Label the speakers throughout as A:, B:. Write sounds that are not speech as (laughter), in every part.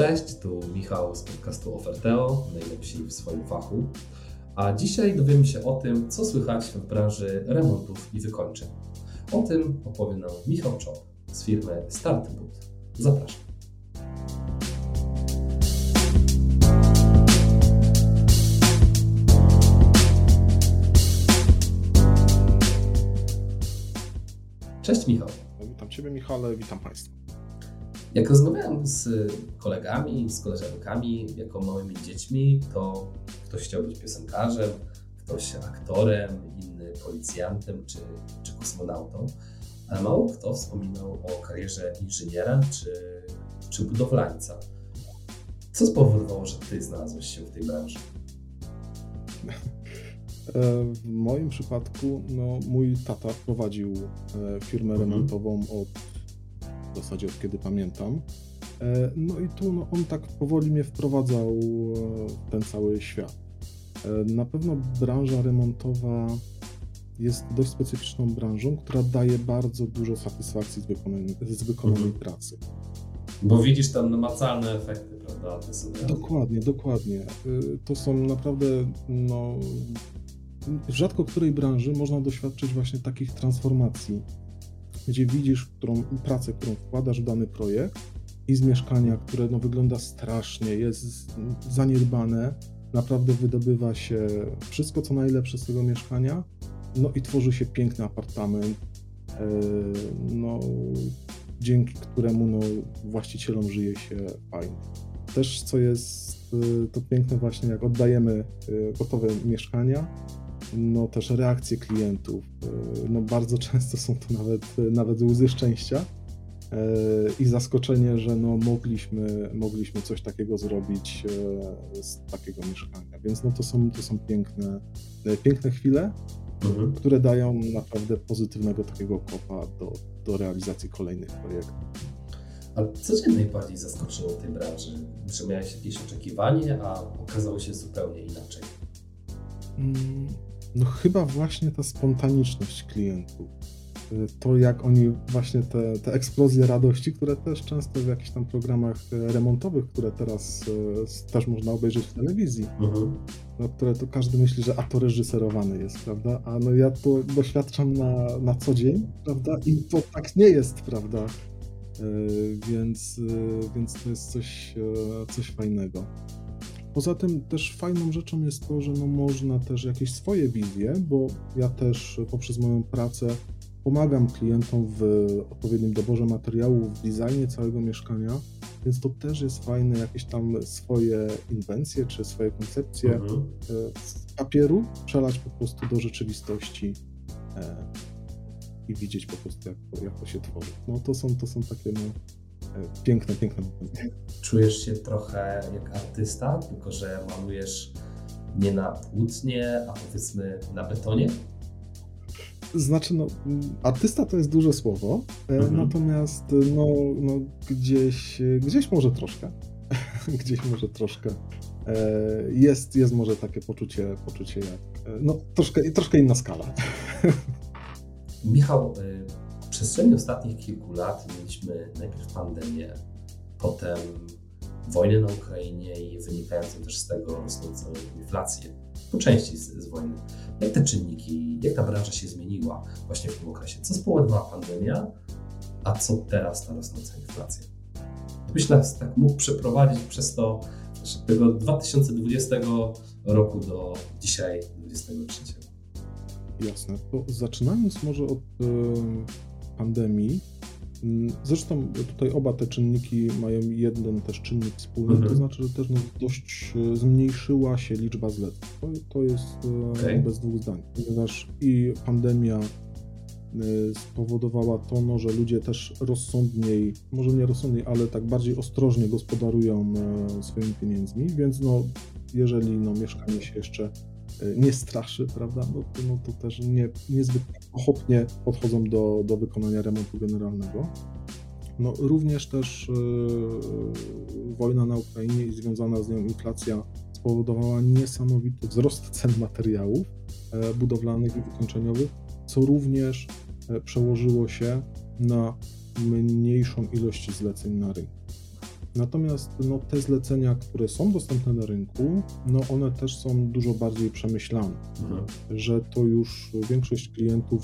A: Cześć, tu Michał z podcastu Oferteo, najlepsi w swoim fachu. A dzisiaj dowiemy się o tym, co słychać w branży remontów i wykończeń. O tym opowie nam Michał Czop z firmy Startboot. Zapraszam. Cześć Michał.
B: Witam Ciebie Michale, witam Państwa.
A: Jak rozmawiałem z kolegami, z koleżankami jako małymi dziećmi, to ktoś chciał być piosenkarzem, ktoś aktorem, inny policjantem czy, czy kosmonautą, ale mało kto wspominał o karierze inżyniera czy, czy budowlańca. Co spowodowało, że Ty znalazłeś się w tej branży? (laughs)
B: E, w moim przypadku no, mój tata prowadził e, firmę mhm. remontową od zasadzie od kiedy pamiętam. E, no i tu no, on tak powoli mnie wprowadzał w ten cały świat. Na pewno branża remontowa jest dość specyficzną branżą, która daje bardzo dużo satysfakcji z wykonanej, z wykonanej mhm. pracy.
A: Bo widzisz tam namacalne efekty, prawda?
B: Dokładnie, dokładnie. To są naprawdę no, w rzadko której branży można doświadczyć właśnie takich transformacji, gdzie widzisz którą, pracę, którą wkładasz w dany projekt i z mieszkania, które no, wygląda strasznie, jest zaniedbane, naprawdę wydobywa się wszystko, co najlepsze z tego mieszkania, no i tworzy się piękny apartament, e, no, dzięki któremu no, właścicielom żyje się fajnie. Też co jest e, to piękne właśnie, jak oddajemy e, gotowe mieszkania, no też reakcje klientów. E, no bardzo często są to nawet, nawet łzy szczęścia e, i zaskoczenie, że no mogliśmy, mogliśmy coś takiego zrobić e, z takiego mieszkania. Więc no to są, to są piękne, piękne chwile, mhm. które dają naprawdę pozytywnego takiego kopa do, do realizacji kolejnych projektów.
A: A co Cię najbardziej zaskoczyło w tej branży? Czy miałeś jakieś oczekiwanie, a okazało się zupełnie inaczej?
B: Mm, no chyba właśnie ta spontaniczność klientów. Y, to jak oni właśnie te, te eksplozje radości, które też często w jakichś tam programach e, remontowych, które teraz e, też można obejrzeć w telewizji, mhm. no, które to każdy myśli, że a to reżyserowany jest, prawda? A no ja to doświadczam na, na co dzień, prawda? I to tak nie jest, prawda? Więc, więc to jest coś, coś fajnego. Poza tym też fajną rzeczą jest to, że no można też jakieś swoje wizje, bo ja też poprzez moją pracę pomagam klientom w odpowiednim doborze materiałów, w designie całego mieszkania, więc to też jest fajne, jakieś tam swoje inwencje czy swoje koncepcje mhm. E, z papieru przelać po prostu do rzeczywistości e, i widzieć po prostu, jak to, jak to się tworzy. No to są, to są takie no, piękne, piękne momenty.
A: Czujesz się trochę jak artysta, tylko że malujesz nie na płótnie, a powiedzmy na betonie?
B: Znaczy, no, artysta to jest duże słowo, e, mhm. natomiast no, no, gdzieś, gdzieś może troszkę, (laughs) gdzieś może troszkę e, jest, jest może takie poczucie, poczucie jak, e, no troszkę, troszkę inna skala. (laughs)
A: Michał, przestrzeni ostatnich kilku lat mieliśmy najpierw pandemię, potem wojnę na Ukrainie i wynikającą też z tego rosnącą inflację, po części z, z wojny. Jak te czynniki, jak ta branża się zmieniła właśnie w tym okresie? Co spowodowała pandemia, a co teraz ta rosnąca inflacja? Gdybyś nas tak mógł przeprowadzić przez to od tego 2020 roku do dzisiaj 2023.
B: Jasne. To zaczynając może od pandemii. Mm, zresztą tutaj oba te czynniki mają jeden też czynnik wspólny, mhm. to znaczy, że też no, dość e, zmniejszyła się liczba zleceń. To, to jest e, okay. bez dwóch zdań, ponieważ i pandemia e, spowodowała to, no, że ludzie też rozsądniej, może nie rozsądniej, ale tak bardziej ostrożnie gospodarują swoimi pieniędzmi, więc no, jeżeli no, mieszkanie się jeszcze nie straszy, prawda, no to, no to też nie, niezbyt ochotnie podchodzą do, do wykonania remontu generalnego. No, również też yy, wojna na Ukrainie i związana z nią inflacja spowodowała niesamowity wzrost cen materiałów e, budowlanych i wykończeniowych, co również e, przełożyło się na mniejszą ilość zleceń na rynku. Natomiast no, te zlecenia, które są dostępne na rynku, no one też są dużo bardziej przemyślane, mhm. że to już większość klientów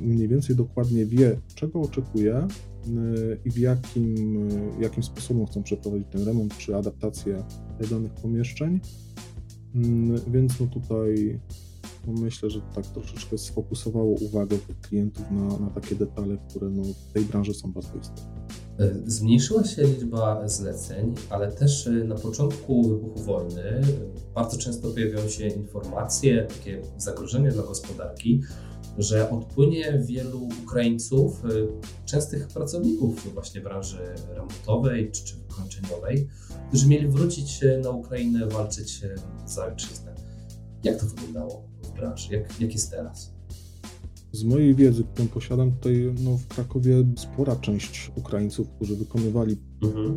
B: mniej więcej dokładnie wie, czego oczekuje i w jakim, jakim sposobem chcą przeprowadzić ten remont czy adaptację danych pomieszczeń. Mm, więc no tutaj no myślę, że tak troszeczkę sfokusowało uwagę tych klientów na, na takie detale, które no w tej branży są bardzo istotne.
A: E, zmniejszyła się liczba zleceń, ale też e, na początku wybuchu wojny e, bardzo często pojawiają się informacje, takie zagrożenie dla gospodarki, że odpłynie wielu Ukraińców, częstych pracowników właśnie branży remontowej czy, czy wykończeniowej, którzy mieli wrócić na Ukrainę, walczyć za ojczyznę. Jak to wyglądało branży? Jak, jak jest teraz?
B: Z mojej wiedzy, którą posiadam, tutaj no, w Krakowie spora część Ukraińców, którzy wykonywali mhm.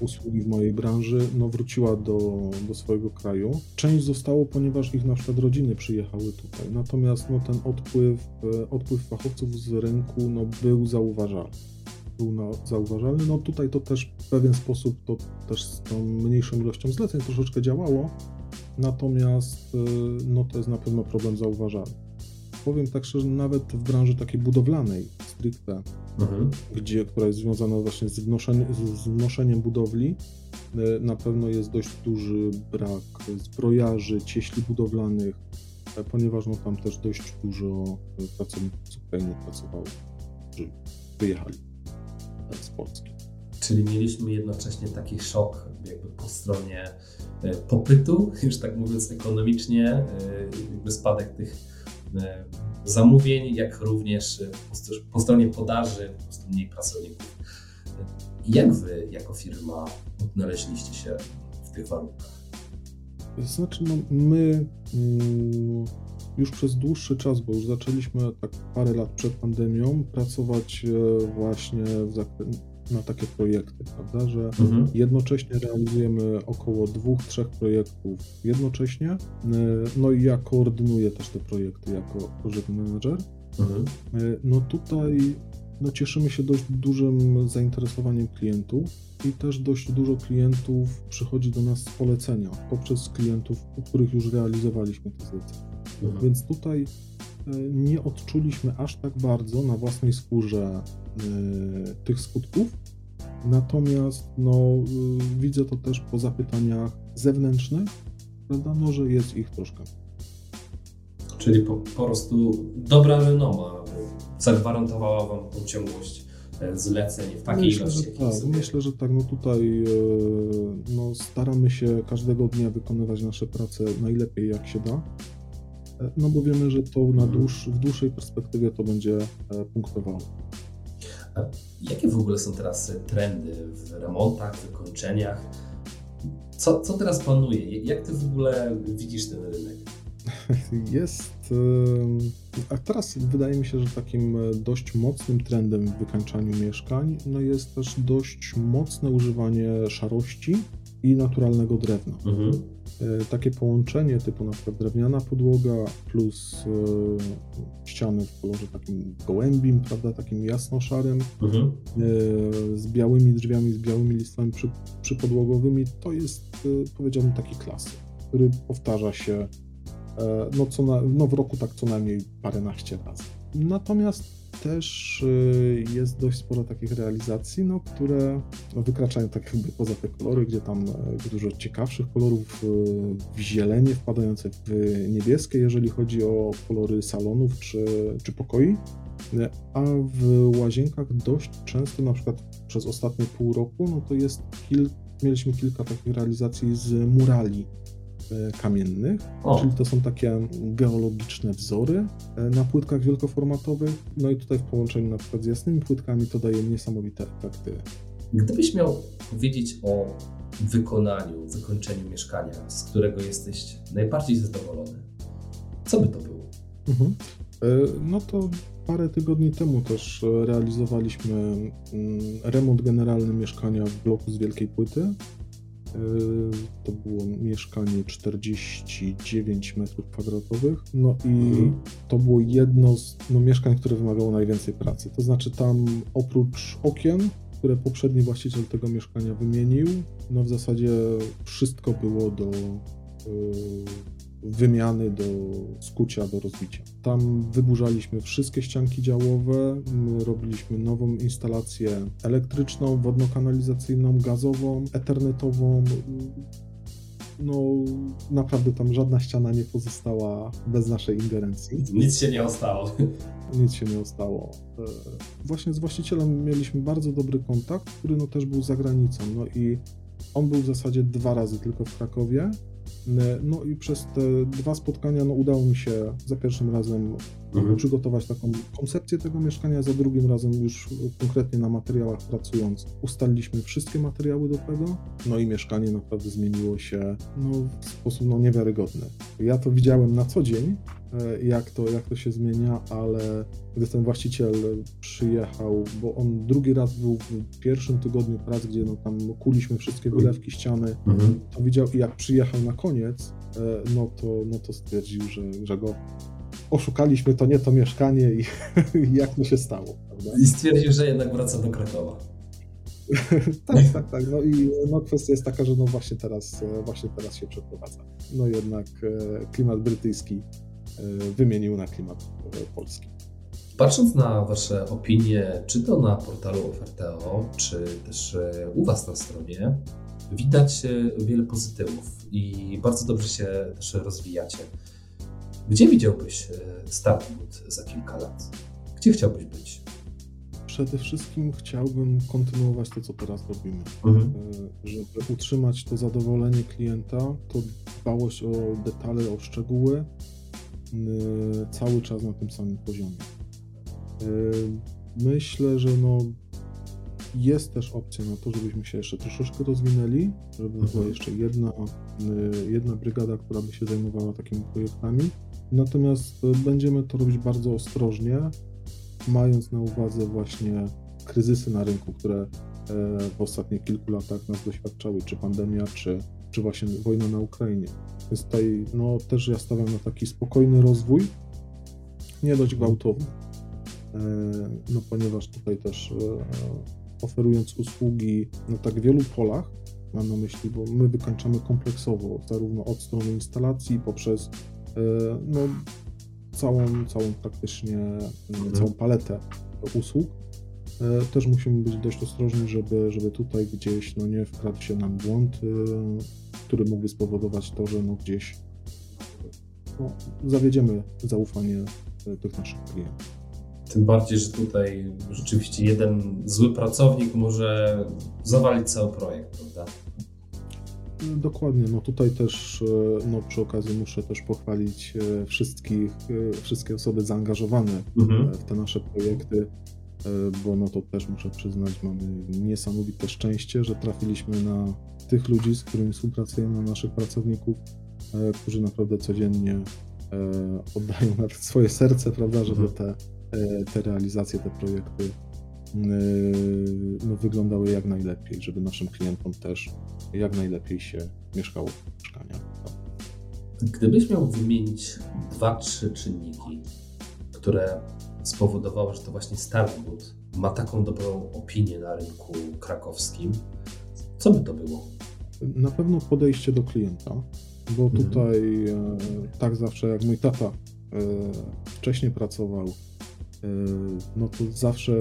B: usługi w mojej branży, no, wróciła do, do swojego kraju. Część zostało, ponieważ ich na przykład rodziny przyjechały tutaj. Natomiast no, ten odpływ, e, odpływ fachowców z rynku no, był zauważalny był na, zauważalny. No tutaj to też w pewien sposób, to też z tą mniejszą ilością zleceń troszeczkę działało, natomiast e, no to jest na pewno problem zauważalny powiem tak szczerze, nawet w branży takiej budowlanej, stricte, mhm. gdzie, która jest związana właśnie z, wnoszeniem, z wnoszeniem budowli, e, na pewno jest dość duży brak zbrojarzy, cieśli budowlanych, e, ponieważ no, tam też dość dużo pracowników z Ukrainy pracowało, którzy wyjechali z Polski.
A: Czyli mieliśmy jednocześnie taki szok jakby po stronie e, popytu, już tak mówiąc ekonomicznie, jakby spadek tych E, zamówień, jak również e, po stronie podaży po prostu mniej pracowników. Jak Wy jako firma odnaleźliście się w tych warunkach?
B: Znaczy, no, my mm, już przez dłuższy czas, bo już zaczęliśmy tak parę lat przed pandemią pracować e, właśnie w zakresie na takie projekty, prawda, że mhm. jednocześnie realizujemy około dwóch, trzech projektów jednocześnie, e, no i ja koordynuję też te projekty jako project manager. Mhm. E, no tutaj no cieszymy się dość dużym zainteresowaniem klientów i też dość dużo klientów przychodzi do nas z polecenia poprzez klientów, u których już realizowaliśmy te zlecenia. Mhm. Więc tutaj e, nie odczuliśmy aż tak bardzo na własnej skórze tych skutków. Natomiast no, y, widzę to też po zapytaniach zewnętrznych, prawda, no, że jest ich troszkę.
A: Czyli po, po prostu dobra renoma zagwarantowała Wam tą ciągłość e, zleceń w takiej myślę, ilości.
B: Że tak, sobie... myślę, że tak. No tutaj e, no, staramy się każdego dnia wykonywać nasze prace najlepiej jak się da. E, no bo wiemy, że to na mhm. dłuż, w dłuższej perspektywie to będzie punktowało.
A: A jakie w ogóle są teraz trendy w remontach, wykończeniach? Co, co teraz panuje? Jak ty w ogóle widzisz ten rynek? (laughs)
B: Jest. A teraz wydaje mi się, że takim dość mocnym trendem w wykańczaniu mieszkań no jest też dość mocne używanie szarości i naturalnego drewna. Mhm. E, takie połączenie typu na przykład drewniana podłoga plus e, ściany w kolorze takim gołębim, prawda, takim jasno-szarym mhm. E, z białymi drzwiami, z białymi listami przy, przypodłogowymi, to jest powiedziałbym taki klasyk, który powtarza się no, co na, no w roku tak co najmniej paręnaście razy. Natomiast też y, jest dość sporo takich realizacji, no, które wykraczają tak jakby poza te kolory, gdzie tam e, dużo ciekawszych kolorów, w zielenie wpadające w niebieskie, jeżeli chodzi o kolory salonów czy, czy pokoi. A w łazienkach dość często, na przykład przez ostatnie pół roku, no to jest kil, mieliśmy kilka takich realizacji z murali kamiennych, o. czyli to są takie geologiczne wzory e, na płytkach wielkoformatowych. No i tutaj w połączeniu na przykład z jasnymi płytkami to daje niesamowite efekty.
A: Gdybyś miał powiedzieć o wykonaniu, wykończeniu mieszkania, z którego jesteś najbardziej zadowolony, co by to było? Mhm.
B: E, no to parę tygodni temu też realizowaliśmy mm, remont generalny mieszkania w bloku z wielkiej płyty. To było mieszkanie 49 metrów kwadratowych. No i mhm. to było jedno z no, mieszkań, które wymagało najwięcej pracy. To znaczy tam oprócz okien które poprzedni właściciel tego mieszkania wymienił, no w zasadzie wszystko było do wymiany, do skucia, do rozbicia. Tam wyburzaliśmy wszystkie ścianki działowe, robiliśmy nową instalację elektryczną, wodno-kanalizacyjną, gazową, ethernetową. No, naprawdę tam żadna ściana nie pozostała bez naszej ingerencji.
A: Nic się nie ostało.
B: Nic się nie ostało. E, właśnie z właścicielem mieliśmy bardzo dobry kontakt, który no też był za granicą. No i on był w zasadzie dwa razy tylko w Krakowie no i przez te dwa spotkania no, udało mi się za pierwszym razem mhm. przygotować taką koncepcję tego mieszkania, za drugim razem już konkretnie na materiałach pracując ustaliliśmy wszystkie materiały do tego, no i mieszkanie naprawdę zmieniło się no, w sposób no, niewiarygodny. Ja to widziałem na co dzień, e, jak to, jak to się zmienia, ale gdy ten właściciel przyjechał, bo on drugi raz był w pierwszym tygodniu prac, gdzie no, tam kuliśmy wszystkie wylewki, ściany, mhm. to widział i jak przyjechał na koniec, e, no to, no to stwierdził, że, że go oszukaliśmy, to nie to mieszkanie i, (laughs) i jak to się stało.
A: Prawda? I stwierdził, że jednak wraca do Krakowa. (laughs)
B: tak, tak, tak. No i no, kwestia jest taka, że no właśnie teraz, e, właśnie teraz się przeprowadza. No jednak e, klimat brytyjski wymienił na klimat polski.
A: Patrząc na Wasze opinie, czy to na portalu Oferteo, czy też u Was na stronie, widać wiele pozytywów i bardzo dobrze się też rozwijacie. Gdzie widziałbyś e, Startwood za kilka lat? Gdzie chciałbyś być?
B: Przede wszystkim chciałbym kontynuować to, co teraz robimy. Mhm. E, żeby utrzymać to zadowolenie klienta, to dbałość o detale, o szczegóły e, cały czas na tym samym poziomie. Myślę, że no, jest też opcja na to, żebyśmy się jeszcze troszeczkę rozwinęli, żeby była mhm. jeszcze jedna, jedna brygada, która by się zajmowała takimi projektami. Natomiast e, będziemy to robić bardzo ostrożnie, mając na uwadze właśnie kryzysy na rynku, które e, w ostatnich kilku latach nas doświadczały, czy pandemia, czy, czy właśnie wojna na Ukrainie. Więc tutaj no, też ja stawiam na taki spokojny rozwój, nie dość gwałtowny, e, no ponieważ tutaj też oferując usługi na tak wielu polach, mam na myśli, bo my wykańczamy kompleksowo, zarówno od strony instalacji, poprzez no, całą, całą praktycznie, mhm. całą paletę usług. E, też musimy być dość ostrożni, żeby, żeby tutaj gdzieś no, nie wkradł się nam błąd, e, który mógłby spowodować to, że no, gdzieś no, zawiedziemy zaufanie tych naszych klientów.
A: Tym bardziej, że tutaj rzeczywiście jeden zły pracownik może zawalić cały projekt, prawda?
B: Dokładnie, no tutaj też e, no przy okazji muszę też pochwalić e, wszystkich, e, wszystkie osoby zaangażowane mhm. w te nasze projekty, bo no to też muszę przyznać, mamy niesamowite szczęście, że trafiliśmy na tych ludzi, z którymi współpracujemy, na naszych pracowników, którzy naprawdę codziennie oddają nawet swoje serce, prawda, żeby mhm. te te realizacje, te projekty no, wyglądały jak najlepiej, żeby naszym klientom też jak najlepiej się mieszkało w mieszkaniach.
A: Gdybyś miał wymienić dwa, trzy czynniki, które spowodowały, że to właśnie Starwood ma taką dobrą opinię na rynku krakowskim, co by to było?
B: Na pewno podejście do klienta, bo mhm. tutaj mhm. tak zawsze jak mój tata wcześniej pracował E, no to zawsze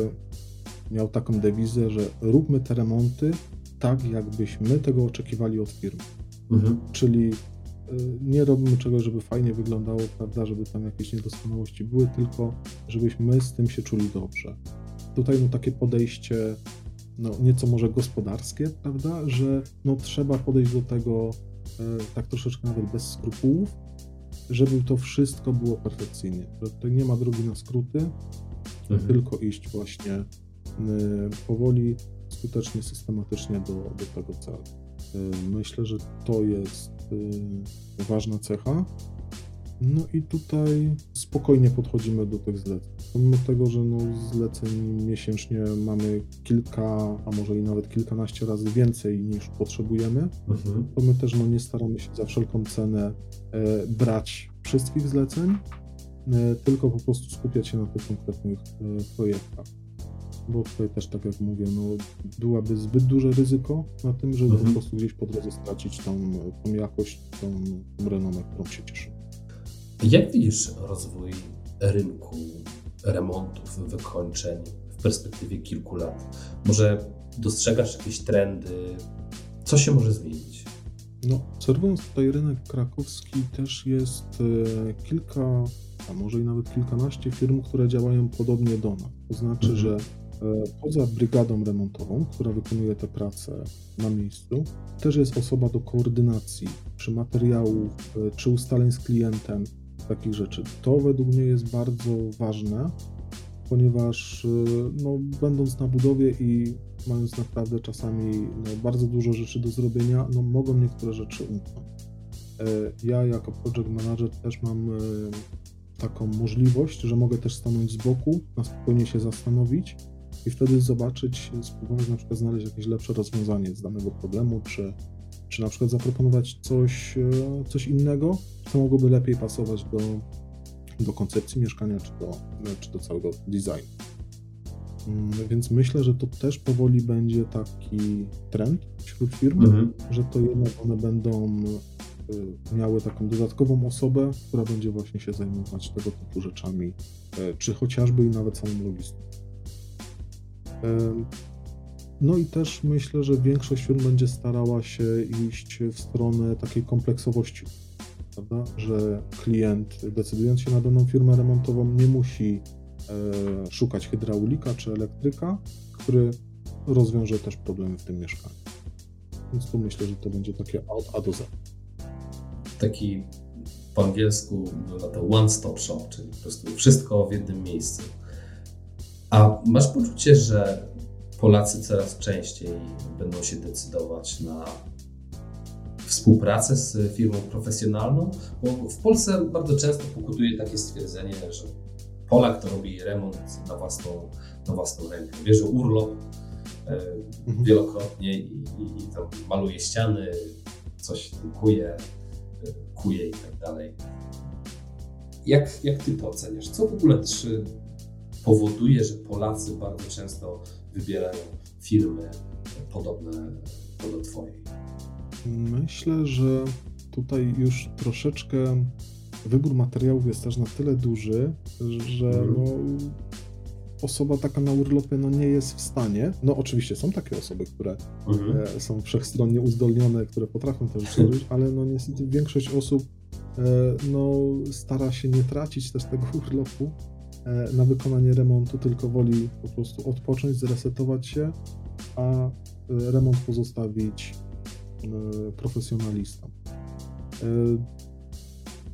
B: miał taką dewizę, że róbmy te remonty tak, jakbyśmy tego oczekiwali od firmy. Mhm. Czyli e, nie robimy czegoś, żeby fajnie wyglądało, prawda, żeby tam jakieś niedoskonałości były, tylko żebyśmy z tym się czuli dobrze. Tutaj no takie podejście no, nieco może gospodarskie, prawda, że no, trzeba podejść do tego e, tak troszeczkę nawet bez skrupułów, żeby to wszystko było perfekcyjnie. Że tutaj nie ma drogi na skróty, mhm. tylko iść właśnie y, powoli, skutecznie, systematycznie do, do tego celu. Y, myślę, że to jest y, ważna cecha. No i tutaj spokojnie podchodzimy do tych zleceń. Pomimo tego, że no zleceń miesięcznie mamy kilka, a może i nawet kilkanaście razy więcej niż potrzebujemy, mhm. to my też no, nie staramy się za wszelką cenę e, brać wszystkich zleceń, e, tylko po prostu skupiać się na tych konkretnych e, projektach. Bo tutaj też, tak jak mówię, no, byłaby zbyt duże ryzyko na tym, żeby mhm. po prostu gdzieś po drodze stracić tą, tą jakość, tą, tą renomę, którą się cieszy.
A: Jak widzisz rozwój rynku remontów, wykończeń w perspektywie kilku lat? Może dostrzegasz jakieś trendy? Co się może zmienić?
B: No, obserwując tutaj rynek krakowski, też jest e, kilka, a może i nawet kilkanaście firm, które działają podobnie do nas. To znaczy, mhm. że poza brygadą remontową, która wykonuje te prace na miejscu, też jest osoba do koordynacji, czy materiałów, e, czy ustaleń z klientem, takich rzeczy. To według mnie jest bardzo ważne, ponieważ no, będąc na budowie i mając naprawdę czasami no, bardzo dużo rzeczy do zrobienia, no, mogą niektóre rzeczy umknąć. E, ja jako project manager też mam e, taką możliwość, że mogę też stanąć z boku, na spokojnie się zastanowić i wtedy zobaczyć, spróbować na przykład znaleźć jakieś lepsze rozwiązanie z danego problemu, czy, czy na przykład zaproponować coś, e, coś innego, co mogłoby lepiej pasować do, do koncepcji mieszkania, czy do, czy do całego designu. Mm, więc myślę, że to też powoli będzie taki trend wśród firm, mhm. że to jednak one będą y, miały taką dodatkową osobę, która będzie właśnie się zajmować tego typu rzeczami, e, czy chociażby i nawet samą logistyką. No i też myślę, że większość firm będzie starała się iść w stronę takiej kompleksowości, prawda? że klient decydując się na daną firmę remontową nie musi E, szukać hydraulika czy elektryka, który rozwiąże też problemy w tym mieszkaniu. Więc tu myślę, że to będzie takie od A do Z.
A: Taki po angielsku na to one-stop shop, czyli po prostu wszystko w jednym miejscu. A masz poczucie, że Polacy coraz częściej będą się decydować na współpracę z firmą profesjonalną? Bo w Polsce bardzo często pokutuje takie stwierdzenie, że Polak to robi remont na własną, na własną rękę. Bierze urlop e, mhm. wielokrotnie i, i, i tam maluje ściany, coś kuje, kuje i tak dalej. Jak, jak ty to oceniasz? Co w ogóle czy powoduje, że Polacy bardzo często wybierają firmy podobne do Twojej?
B: Myślę, że tutaj już troszeczkę wybór materiałów jest też na tyle duży, że mhm. no, osoba taka na urlopie no, nie jest w stanie. No oczywiście są takie osoby, które mhm. e, są wszechstronnie uzdolnione, które potrafią to rzeczy robić, (laughs) ale no niestety większość osób e, no, stara się nie tracić też tego urlopu na wykonanie remontu, tylko woli po prostu odpocząć, zresetować się, a e, remont pozostawić e, profesjonalistom. E,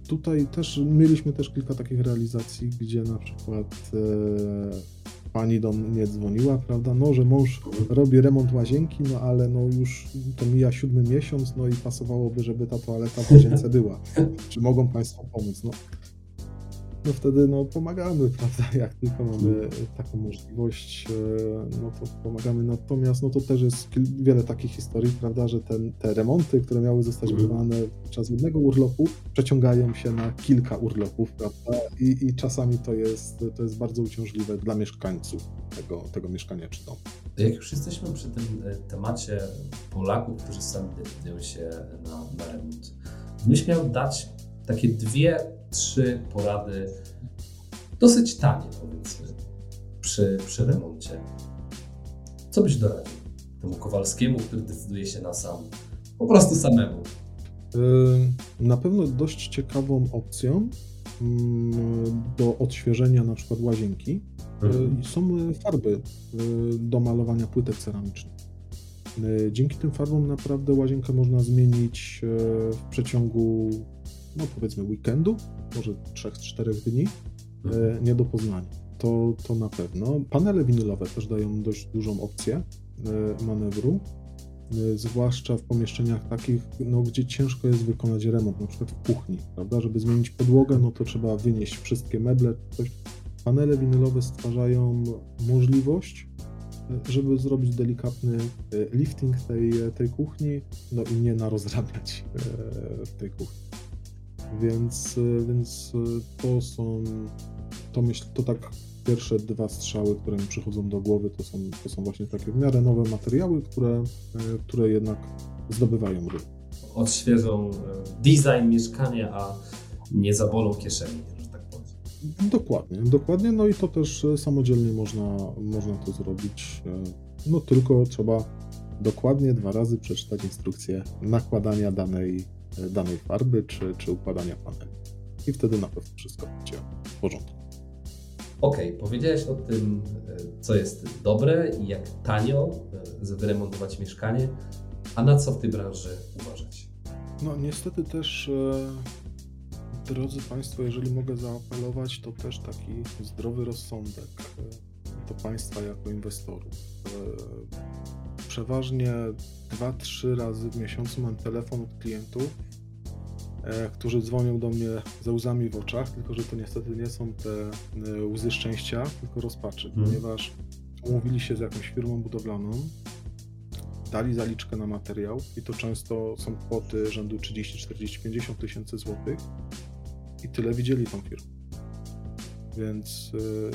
B: tutaj też mieliśmy też kilka takich realizacji, gdzie na przykład e, pani do mnie dzwoniła, prawda, no, że mąż robi remont łazienki, no ale no już to mija siódmy miesiąc, no i pasowałoby, żeby ta toaleta w łazience była. Czy mogą Państwo pomóc? No, no wtedy no, pomagamy, prawda? (laughs) Jak tylko mamy taką możliwość, e, no to pomagamy. Natomiast no to też jest wiele takich historii, prawda, że ten, te remonty, które miały zostać mhm. wykonane podczas jednego urlopu, przeciągają się na kilka urlopów, prawda? I, i czasami to jest, to jest bardzo uciążliwe dla mieszkańców tego, tego mieszkania czy domu.
A: Jak już jesteśmy przy tym e, temacie Polaków, którzy sami decydują się na, na remont, gdybyś miał dać takie dwie, trzy porady, dosyć tanie powiedzmy, przy, przy remoncie. Co byś doradził temu Kowalskiemu, który decyduje się na sam, po prostu samemu?
B: Na pewno dość ciekawą opcją mm, do odświeżenia na przykład łazienki mhm. są farby y, do malowania płytek ceramicznych. Y, dzięki tym farbom naprawdę łazienkę można zmienić y, w przeciągu no powiedzmy weekendu, może 3-4 dni, e, nie do poznania. To, to na pewno. Panele winylowe też dają dość dużą opcję e, manewru, e, zwłaszcza w pomieszczeniach takich, no, gdzie ciężko jest wykonać remont, na przykład w kuchni, prawda? Żeby zmienić podłogę, no to trzeba wynieść wszystkie meble, coś. Panele winylowe stwarzają możliwość, żeby zrobić delikatny lifting tej, tej kuchni, no i nie narozrabiać w tej kuchni. Więc, więc to są, to myślę, to tak pierwsze dwa strzały, które mi przychodzą do głowy, to są, to są właśnie takie w miarę nowe materiały, które, e, które jednak zdobywają rynek.
A: Odświeżą design mieszkania, a nie zabolą kieszeni, że tak powiem.
B: Dokładnie, dokładnie. No i to też samodzielnie można, można to zrobić. No tylko trzeba dokładnie dwa razy przeczytać instrukcję nakładania danej, danej farby czy, czy układania paneli. I wtedy na pewno wszystko będzie w porządku.
A: OK, powiedziałeś o tym, e, co jest dobre i jak tanio e, wyremontować mieszkanie, a na co w tej branży uważać?
B: No niestety też, e, drodzy Państwo, jeżeli mogę zaapelować, to też taki zdrowy rozsądek do Państwa jako inwestorów przeważnie 2-3 razy w miesiącu mam telefon od klientów, e, którzy dzwonią do mnie ze łzami w oczach, tylko że to niestety nie są te e, łzy szczęścia, tylko rozpaczy, hmm. ponieważ umówili się z jakąś firmą budowlaną, dali zaliczkę na materiał i to często są kwoty rzędu 30, 40, 50 tysięcy złotych i tyle widzieli tą firmę. Więc yy,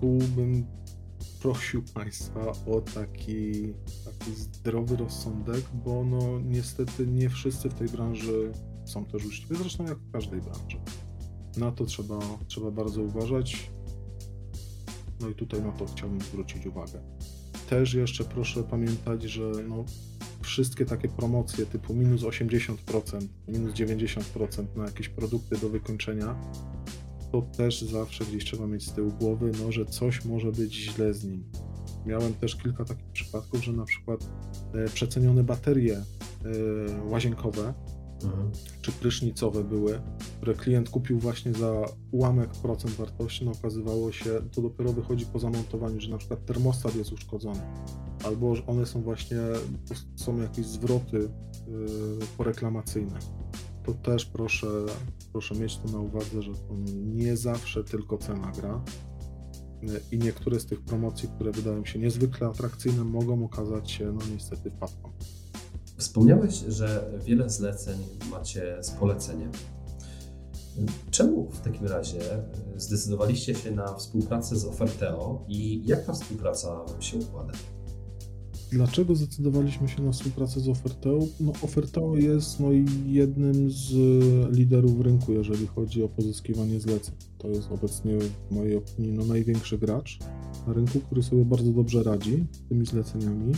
B: tu bym prosił Państwa o taki, taki zdrowy rozsądek, bo no niestety nie wszyscy w tej branży są też uczciwi, zresztą jak w każdej branży. Na to trzeba, trzeba bardzo uważać. No i tutaj na to chciałbym zwrócić uwagę. Też jeszcze proszę pamiętać, że no, wszystkie takie promocje typu minus 80%, minus 90% na jakieś produkty do wykończenia, to też zawsze gdzieś trzeba mieć z tyłu głowy, no, że coś może być źle z nim. Miałem też kilka takich przypadków, że na przykład e, przecenione baterie e, łazienkowe mhm. czy prysznicowe były, które klient kupił właśnie za ułamek procent wartości, no okazywało się, to dopiero wychodzi po zamontowaniu, że na przykład termostat jest uszkodzony, albo że one są właśnie, są jakieś zwroty e, poreklamacyjne to też proszę, proszę mieć to na uwadze, że to nie zawsze tylko cena gra i niektóre z tych promocji, które wydają się niezwykle atrakcyjne, mogą okazać się no niestety wpadką.
A: Wspomniałeś, że wiele zleceń macie z polecenia. Czemu w takim razie zdecydowaliście się na współpracę z Oferteo i jak ta współpraca się układa?
B: Dlaczego zdecydowaliśmy się na współpracę z Oferteo? No, Oferteo jest no, jednym z liderów rynku, jeżeli chodzi o pozyskiwanie zleceń. To jest obecnie, w mojej opinii, no, największy gracz na rynku, który sobie bardzo dobrze radzi z tymi zleceniami.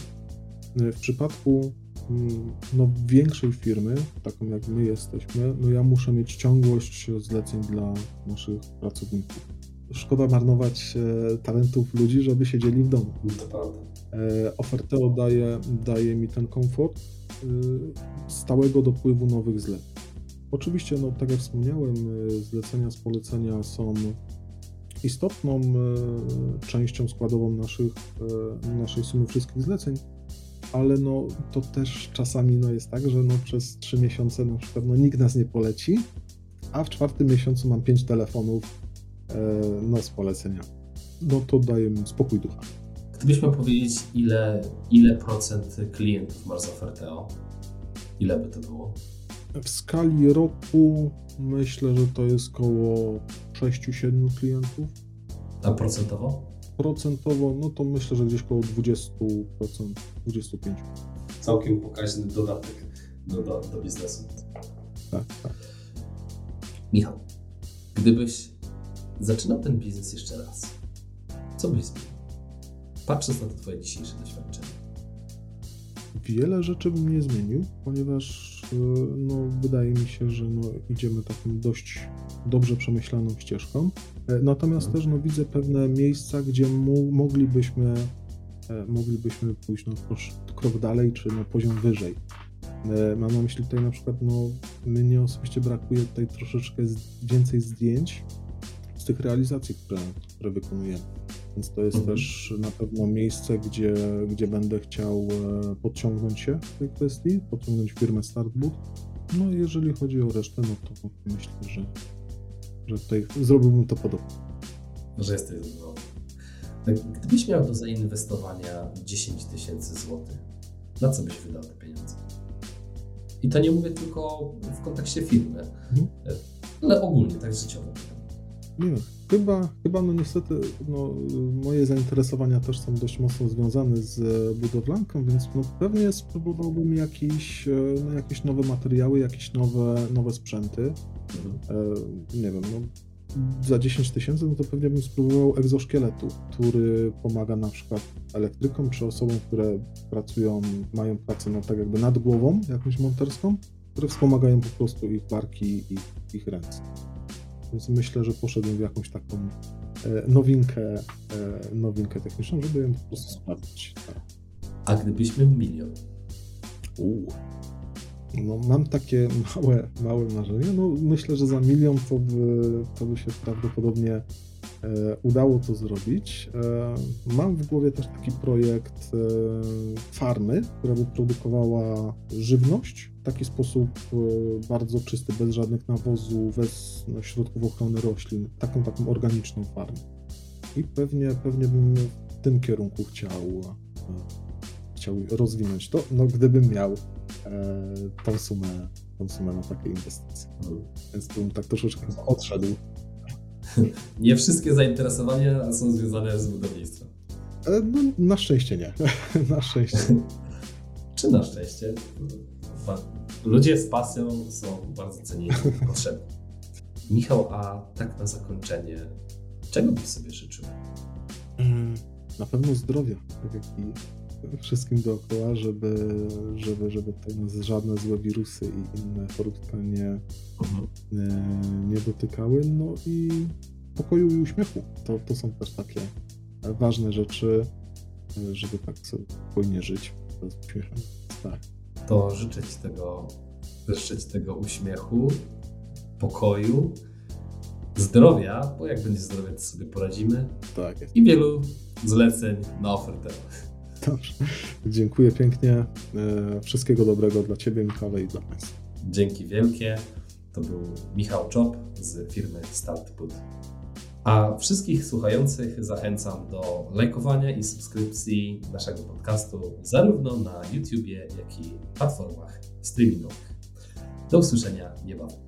B: W przypadku mm, no, większej firmy, taką jak my jesteśmy, no ja muszę mieć ciągłość zleceń dla naszych pracowników. Szkoda marnować e, talentów ludzi, żeby siedzieli w domu.
A: To prawda.
B: E, Oferteo daje, daje mi ten komfort e, stałego dopływu nowych zleceń. Oczywiście, no, tak jak wspomniałem, e, zlecenia z polecenia są istotną częścią składową naszych, naszej sumy wszystkich zleceń, ale no, to też czasami no, jest tak, że no, przez trzy miesiące na przykład no, nikt nas nie poleci, a w czwartym miesiącu mam pięć telefonów no, z polecenia. No to daje mi spokój ducha.
A: Gdybyś miał powiedzieć, ile, ile procent klientów masz z Oferteo, ile by to było?
B: W skali roku myślę, że to jest około 6-7 klientów.
A: A procentowo?
B: Procentowo, no to myślę, że gdzieś około 20%, 25%.
A: Całkiem pokaźny dodatek do, do, do biznesu.
B: Tak, tak.
A: Michał, gdybyś zaczynał ten biznes jeszcze raz, co byś zmienił? Patrząc na to Twoje dzisiejsze doświadczenie?
B: Wiele rzeczy bym nie zmienił, ponieważ e, no, wydaje mi się, że no, idziemy taką dość dobrze przemyślaną ścieżką. E, natomiast mhm. też no, widzę pewne miejsca, gdzie moglibyśmy, e, moglibyśmy pójść no, krok dalej, czy na poziom wyżej. Mam na myśli tutaj na przykład, no, mnie osobiście brakuje tutaj troszeczkę więcej zdjęć z tych realizacji, które, które wykonujemy. Więc to jest mhm. też na pewno miejsce, gdzie, gdzie będę chciał e, podciągnąć się w tej kwestii, podciągnąć firmę Startboot. No i jeżeli chodzi o resztę, no to myślę, że, że tutaj zrobiłbym to podobnie.
A: Że jesteś zadowolony. Tak, gdybyś miał do zainwestowania 10 tysięcy złotych, na co byś wydał te pieniądze? I to nie mówię tylko w kontekście firmy, mhm. ale ogólnie, tak życiowo.
B: Nie Chyba, chyba no niestety no, moje zainteresowania też są dość mocno związane z budowlanką, więc no, pewnie spróbowałbym jakieś, no, jakieś nowe materiały, jakieś nowe, nowe sprzęty. Mhm. E, nie wiem, no, za 10 tysięcy, no to pewnie bym spróbował egzoszkieletu, który pomaga na przykład elektrykom czy osobom, które pracują, mają pracę no, tak jakby nad głową jakąś monterską, które wspomagają po prostu ich barki i ich ręce. Więc myślę, że poszedłem w jakąś taką e, nowinkę, e, nowinkę techniczną, żeby ją po prostu sprawdzić. Tak.
A: A gdybyśmy milion?
B: Uuu. No, mam takie małe, małe marzenie. No, myślę, że za milion to by, to by się prawdopodobnie udało to zrobić. E, mam w głowie też taki projekt e, farmy, która by produkowała żywność w taki sposób e, bardzo czysty, bez żadnych nawozów, bez no, środków ochrony roślin, taką taką organiczną farmę. I pewnie, pewnie bym w tym kierunku chciał, e, chciał rozwinąć to, no gdybym miał E, tą sumę, tą sumę na takie inwestycje. Więc tu tak troszeczkę odszedł. (laughs)
A: Nie wszystkie zainteresowania są związane z budownictwem.
B: E, no, na szczęście nie. (laughs) na szczęście. (laughs)
A: Czy na szczęście? Ludzie z pasją są bardzo cenieni i potrzebni. Michał, a tak na zakończenie, czego byś sobie życzył?
B: Mm, na pewno zdrowia, tak jak i wszystkim dookoła, żeby, żeby, żeby nas żadne złe wirusy i inne chorobka nie, mhm. nie, nie dotykały. No i pokoju i uśmiechu. To, to są też takie ważne rzeczy, żeby tak sobie spokojnie żyć z uśmiechem. Tak.
A: To życzę Ci tego, życzę Ci tego uśmiechu, pokoju, zdrowia, bo jak będzie zdrowie, to sobie poradzimy.
B: Tak. Jest.
A: I wielu zleceń na ofertę.
B: Dobrze. Dziękuję pięknie. E, wszystkiego dobrego dla Ciebie, Michale, i dla Państwa.
A: Dzięki wielkie. To był Michał Czop z firmy StartPut. A wszystkich słuchających zachęcam do lajkowania i subskrypcji naszego podcastu zarówno na YouTubie, jak i platformach streamingowych. Do usłyszenia niebawem.